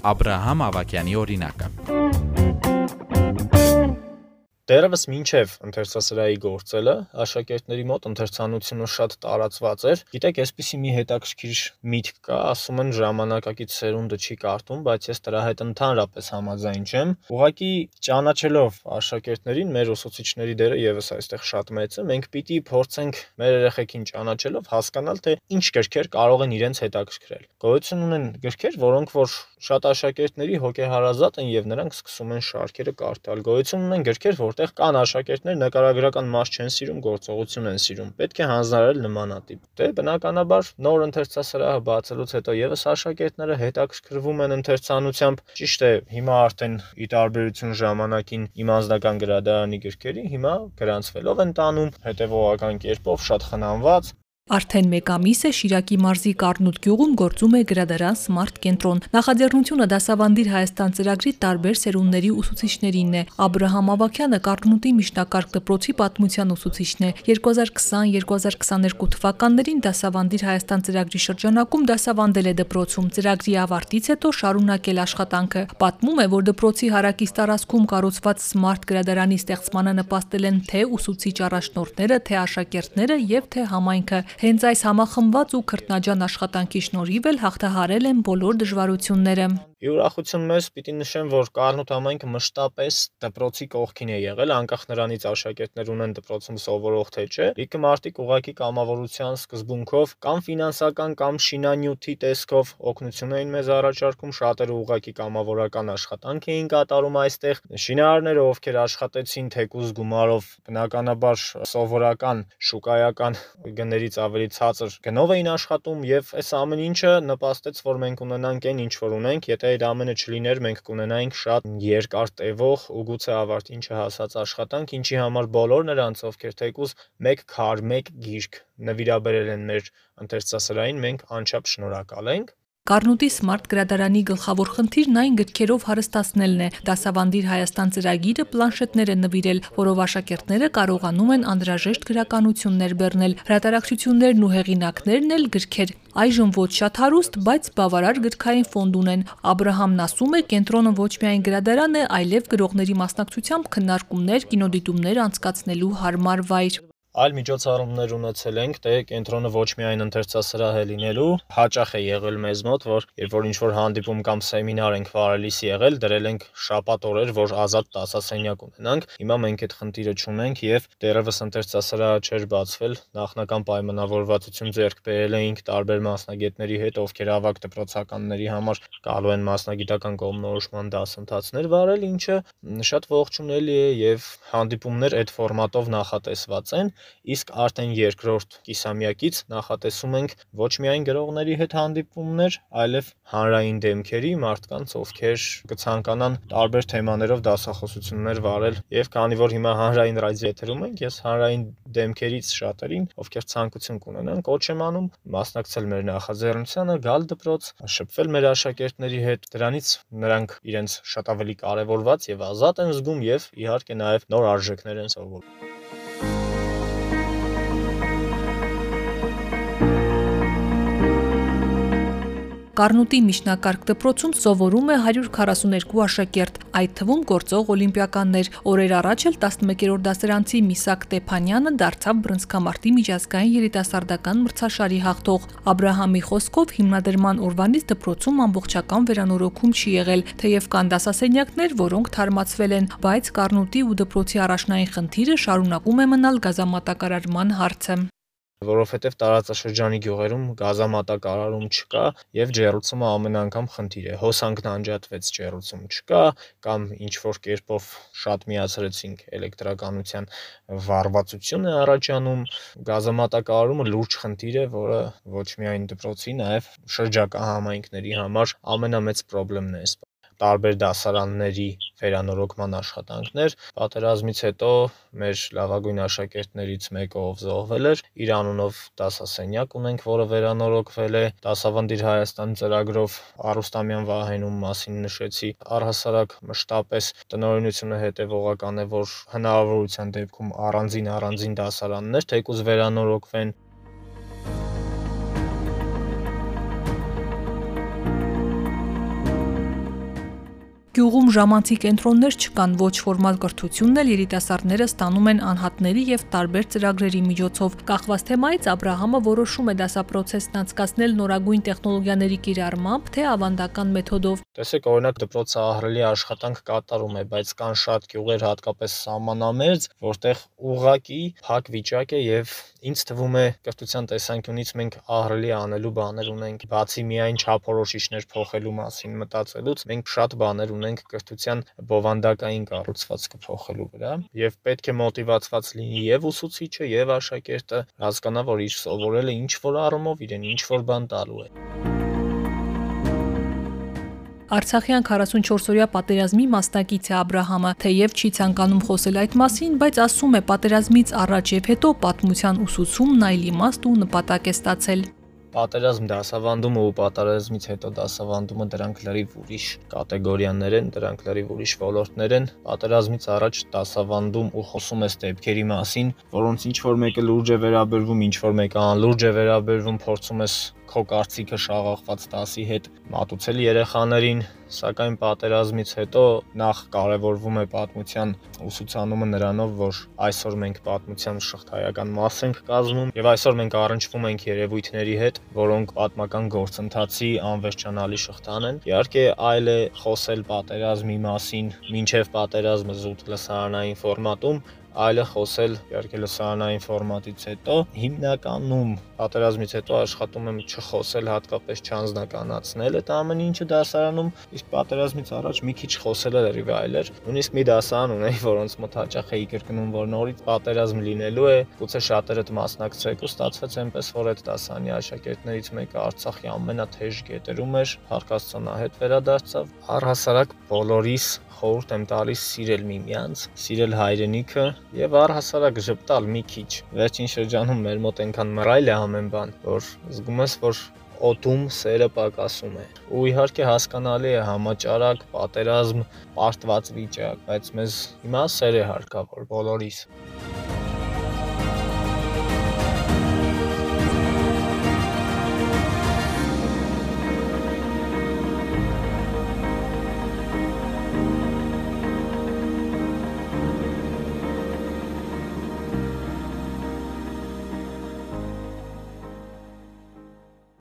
Աբրահամ Ավակյանի օրինակը։ Դեռևս մինչև ընթերցասրահի գործելը աշակերտների մոտ ընթերցանությունը շատ տարածված էր։ Գիտեք, այսպիսի մի հետաքրքիր միտք կա, ասում են ժամանակակից սերունդը չի կարդում, բայց ես դրա հետ ընդհանրապես համաձայն չեմ։ Ուղղակի ճանաչելով աշակերտներին, մեր ուսուցիչների դերը եւս այստեղ շատ մեծ է։ Մենք պիտի փորձենք մեր երեխեքին ճանաչելով հասկանալ, թե ինչ գրքեր կարող են իրենց հետաքրքրել։ Գոյություն ունեն գրքեր, որոնք որ շատ աշակերտների հոգեհարազատ են եւ նրանք սկսում են շարքերը կարդալ։ Գոյություն ունեն գրքեր, որ որտեղ կան աշակերտներ նկարագրական մաս չեն սիրում, գործողություն են սիրում։ Պետք է հանձնարարել նմանատիպ։ Դե բնականաբար նոր ընթերցասրահը բացելուց հետո եւս աշակերտները հետաքրքրվում են ընթերցանությամբ։ Ճիշտ է, հիմա արդեն ի տարբերություն ժամանակին իմ անձնական գրադարանի գրքերի հիմա գրանցվելով են տանում հետևողական կերպով շատ խնամված Արդեն 1 ամիս է Շիրակի մարզի Կառնուտ գյուղում գործում է գրադարան Smart կենտրոն։ Նախաձեռնությունը դասավանդիր Հայաստան ծրագրի տարբեր սերունդների ուսուցիչներին է։ Աբ รา համ Ավակյանը Կառնուտի միջնակարգ դպրոցի պատմության ուսուցիչն է։ 2020-2022 թվականներին դասավանդիր Հայաստան ծրագրի շրջանակում դասավանդել է դպրոցում։ Ծրագրի ավարտից հետո շարունակել աշխատանքը։ Պատմում է, որ դպրոցի հարակից տարածքում կառուցված Smart գրադարանի ստեղծմանը նպաստել են թե ուսուցիչ առաջնորդները, թե աշակերտները եւ թե համայնքը։ Հենց այս համախմբված ու քրտնաջան աշխատանքի շնորհիվ էլ հաղթահարել են բոլոր դժվարությունները։ ուրախություն մեզ պիտի նշեմ, որ Կարնոտ համայնքը մշտապես դպրոցի կողքին է եղել, անկախ նրանից աշակերտներ ունեն դպրոցում սովորող թե չէ։ Լիքը մարդիկ ուղակի կամավորության սկզբունքով կամ ֆինանսական կամ շինանյութի տեսքով օգնություն էին մեզ առաջարկում, շատերը ուղակի կամավորական աշխատանք էին կատարում այստեղ։ Շինարարները, ովքեր աշխատեցին թեկուզ գումարով, բնականաբար սովորական շուկայական գներից ավելի ցածր գնով էին աշխատում եւ այս ամեն ինչը նպաստեց, որ մենք ունենանք այն ինչ որ ունենք, եթե այդ ամենը չլիներ, մենք կունենայինք շատ երկար տևող ու գուցե ավարտին չհասած աշխատանք, ինչի համար բոլոր նրանց, ովքեր թեկուզ մեկ քար, մեկ գիրք նվիրաբերել են մեր ընթերցասրահին, մենք անչափ շնորհակալ ենք։ Կառնուտի Smart գրադարանի գլխավոր խնդիրն այն գրքերով հարստացնելն է։ Դասավանդիր Հայաստան ծրագիրը պլանշետներ է նվիրել, որով աշակերտները կարողանում են անհրաժեշտ գրականություններ բեռնել։ Հրատարակչություններն ու հեղինակներն էլ գրքեր Այժմ ոչ շատ հարուստ, բայց բավարար գրքային ֆոնդ ունեն։ Աբ รา համն ասում է, կենտրոնը ոչ միայն գրադարան է, այլև գրողների մասնակցությամբ քննարկումներ, կինոդիտումներ անցկացնելու հարմար վայր այլ միջոցառումներ ունեցել ենք, թե կենտրոնը ոչ միայն ընթերցասրահ է լինելու, հաճախ է եղել մեզ մոտ, որ երբ որ ինչ-որ հանդիպում կամ սեմինար ենք վարելիս եղել, դրել ենք շաբաթ օրեր, որ ազատ դասասենյակ ունենանք։ Հիմա մենք այդ խնդիրը չունենք եւ դեռևս ընթերցասրահը չէր բացվել, նախնական պայմանավորվածություն ձեռք բերել էինք տարբեր մասնագետների հետ, ովքեր ավակ դպրոցականների համար գալու են մասնագիտական կողմնորոշման դասընթացներ վարել, ինչը շատ ողջունելի է եւ հանդիպումներ այդ ֆորմատով նախատեսված են իսկ արդեն երկրորդ կիսամյակից նախատեսում ենք ոչ միայն գրողների հետ հանդիպումներ, այլև հանրային դեմքերի մարդկանց, ովքեր կցանկանան տարբեր թեմաներով դասախոսություններ վարել եւ քանի որ հիմա հանրային ռադիո եթերում ենք, ես հանրային դեմքերից շատերին, ովքեր ցանկություն կունենան, կոչ եմ անում մասնակցել մեր նախաձեռնությանը, գալ դպրոց, շփվել մեր աշակերտների հետ։ Դրանից նրանք իրենց շատ ավելի կարևորված եւ ազատ են զգում եւ իհարկե նաեւ նոր արժեքներ են սովորում։ Կառնուտի միջնակարգ դպրոցում սովորում է 142 աշակերտ, այդ թվում գործող օլիմպիականներ։ Օրեր առաջ էլ 11-րդ դասարանցի Միսակ Տեփանյանը դարձավ բրոնզկամարտի միջազգային երիտասարդական մրցաշարի հաղթող։ Աբ รา համի խոսքով հիմնադրման օրվանից դպրոցում ամբողջական վերանորոգում չի եղել, թեև կան դասասենյակներ, որոնք թարմացվել են, բայց Կառնուտի ու դպրոցի առաջնային խնդիրը շարունակում է մնալ գազամատակարարման հարցը որովհետև տարածաշրջանի գյուղերում գազամատակարարում չկա եւ ջեռուցումը ամեն անգամ խնդիր է։ Հոսանքն անջատվեց, ջեռուցում չկա կամ ինչ որ կերպով շատ միացրեցինք էլեկտրականության վառվածություն է առաջանում։ Գազամատակարարումը լուրջ խնդիր է, որը ոչ միայն դպրոցի, նաեւ շրջակա համայնքների համար ամենամեծ խնդիրն է տարբեր դասարանների վերանորոգման աշխատանքներ։ Պատերազմից հետո մեր լավագույն աշակերտներից մեկը ով զոհվել էր, իր անունով դասասենյակ ունենք, որը վերանորոգվել է Դասավանդիր Հայաստան ծրագրով Արուստամյան Վահենում մասին նշեցի։ Առհասարակ մշտապես տնօրինությունը հետևողական է, որ հնարավորության դեպքում առանձին առանձին դասարաններ թեկուզ վերանորոգվեն Գյուղում ժամանցի կենտրոններ չկան, ոչ ֆորմալ կրթությունն էլ երիտասարդները ստանում են անհատների եւ տարբեր ծրագրերի միջոցով։ Կախված թեմայից Աբ รา համը որոշում է դասապրոցեսն անցկացնել նորագույն տեխնոլոգիաների կիրառմամբ, թե ավանդական մեթոդով։ Տեսեք, օրինակ դպրոցը ահռելի աշխատանք կատարում է, բայց կան շատ գյուղեր, հատկապես սահմանամերձ, որտեղ ուղակի փակ վիճակ է եւ ինձ թվում է կրթության տեսանկյունից մենք ահռելի անելու բաներ ունենք, բացի միայն չափորոշիչներ փոխելու մասին մտածելուց, մենք շատ բաներ ունենք կրթության բովանդակային կառուցվածքը փոխելու վրա եւ պետք է մոտիվացված լինի եւ ուսուցիչը եւ աշակերտը հասկանա, որ իր սովորելը ինչ որ առումով իրեն ինչ որ բան տալու է։ Արցախյան 44-օրյա պատերազմի մասնակից է Աբ รา համը, թեև չի ցանկանում խոսել այդ մասին, բայց ասում է պատերազմից առաջ եւ հետո պատմության ուսուցումն այլ իմաստ ու նպատակ է ստացել պատերազմ դասավանդումը ու պատերազմից հետո դասավանդումը դրանք լրիվ ուրիշ կատեգորիաներ են, դրանք լրիվ ուրիշ ոլորտներ են։ Պատերազմից առաջ դասավանդում ու խոսում ես դեպքերի մասին, որոնց ինչ որ մեկը լուրջ է վերաբերվում, ինչ որ մեկը անլուրջ է վերաբերվում, փորձում ես քո կարծիքը շաղախված դասի հետ մատուցել երեխաներին, սակայն պատերազմից հետո նախ կարևորվում է պատմության ուսուցանումը նրանով, որ այսօր մենք պատմության շղթայական մաս ենք կազմում եւ այսօր մենք առնչվում ենք երևույթների հետ, որոնք պատմական գործընթացի անվերջանալի շղթան են։ Իհարկե, այլ է խոսել պատերազմի մասին, ինչև պատերազմը զուտ լսարանային ֆորմատում, այլ է խոսել իհարկե լսարանային ֆորմատից հետո հիմնականում պատերազմից հետո աշխատում եմ չխոսել հատկապես չանձնականացնել այդ ամեն ինչը դասարանում իսկ պատերազմից առաջ մի քիչ խոսելը լրիվ այլ էր նույնիսկ մի դասարան ունեի որոնց մոտ հաճախ էի կրկնում որ նորից պատերազմ լինելու է գուցե շատերդ մասնակցեք ու ստացվեց այնպես որ այդ դասարանի աշակերտներից մեկը Արցախի ամենաթեժ գետերում էր Փարքաստանահետ վերադարձավ առհասարակ բոլորիս խորհուրդ եմ տալիս սիրել միմյանց, սիրել հայրենիքը եւ առհասարակ ժպտալ մի քիչ։ Վերջին շրջանում մեր մոտ այնքան մռայլ է ամեն բան, որ զգում ես, որ օտում սերը պակասում է։ Ու իհարկե հասկանալի է համաճարակ, պատերազմ, պարտված վիճակ, բայց մեզ հիմա սեր է հարկավոր բոլորիս։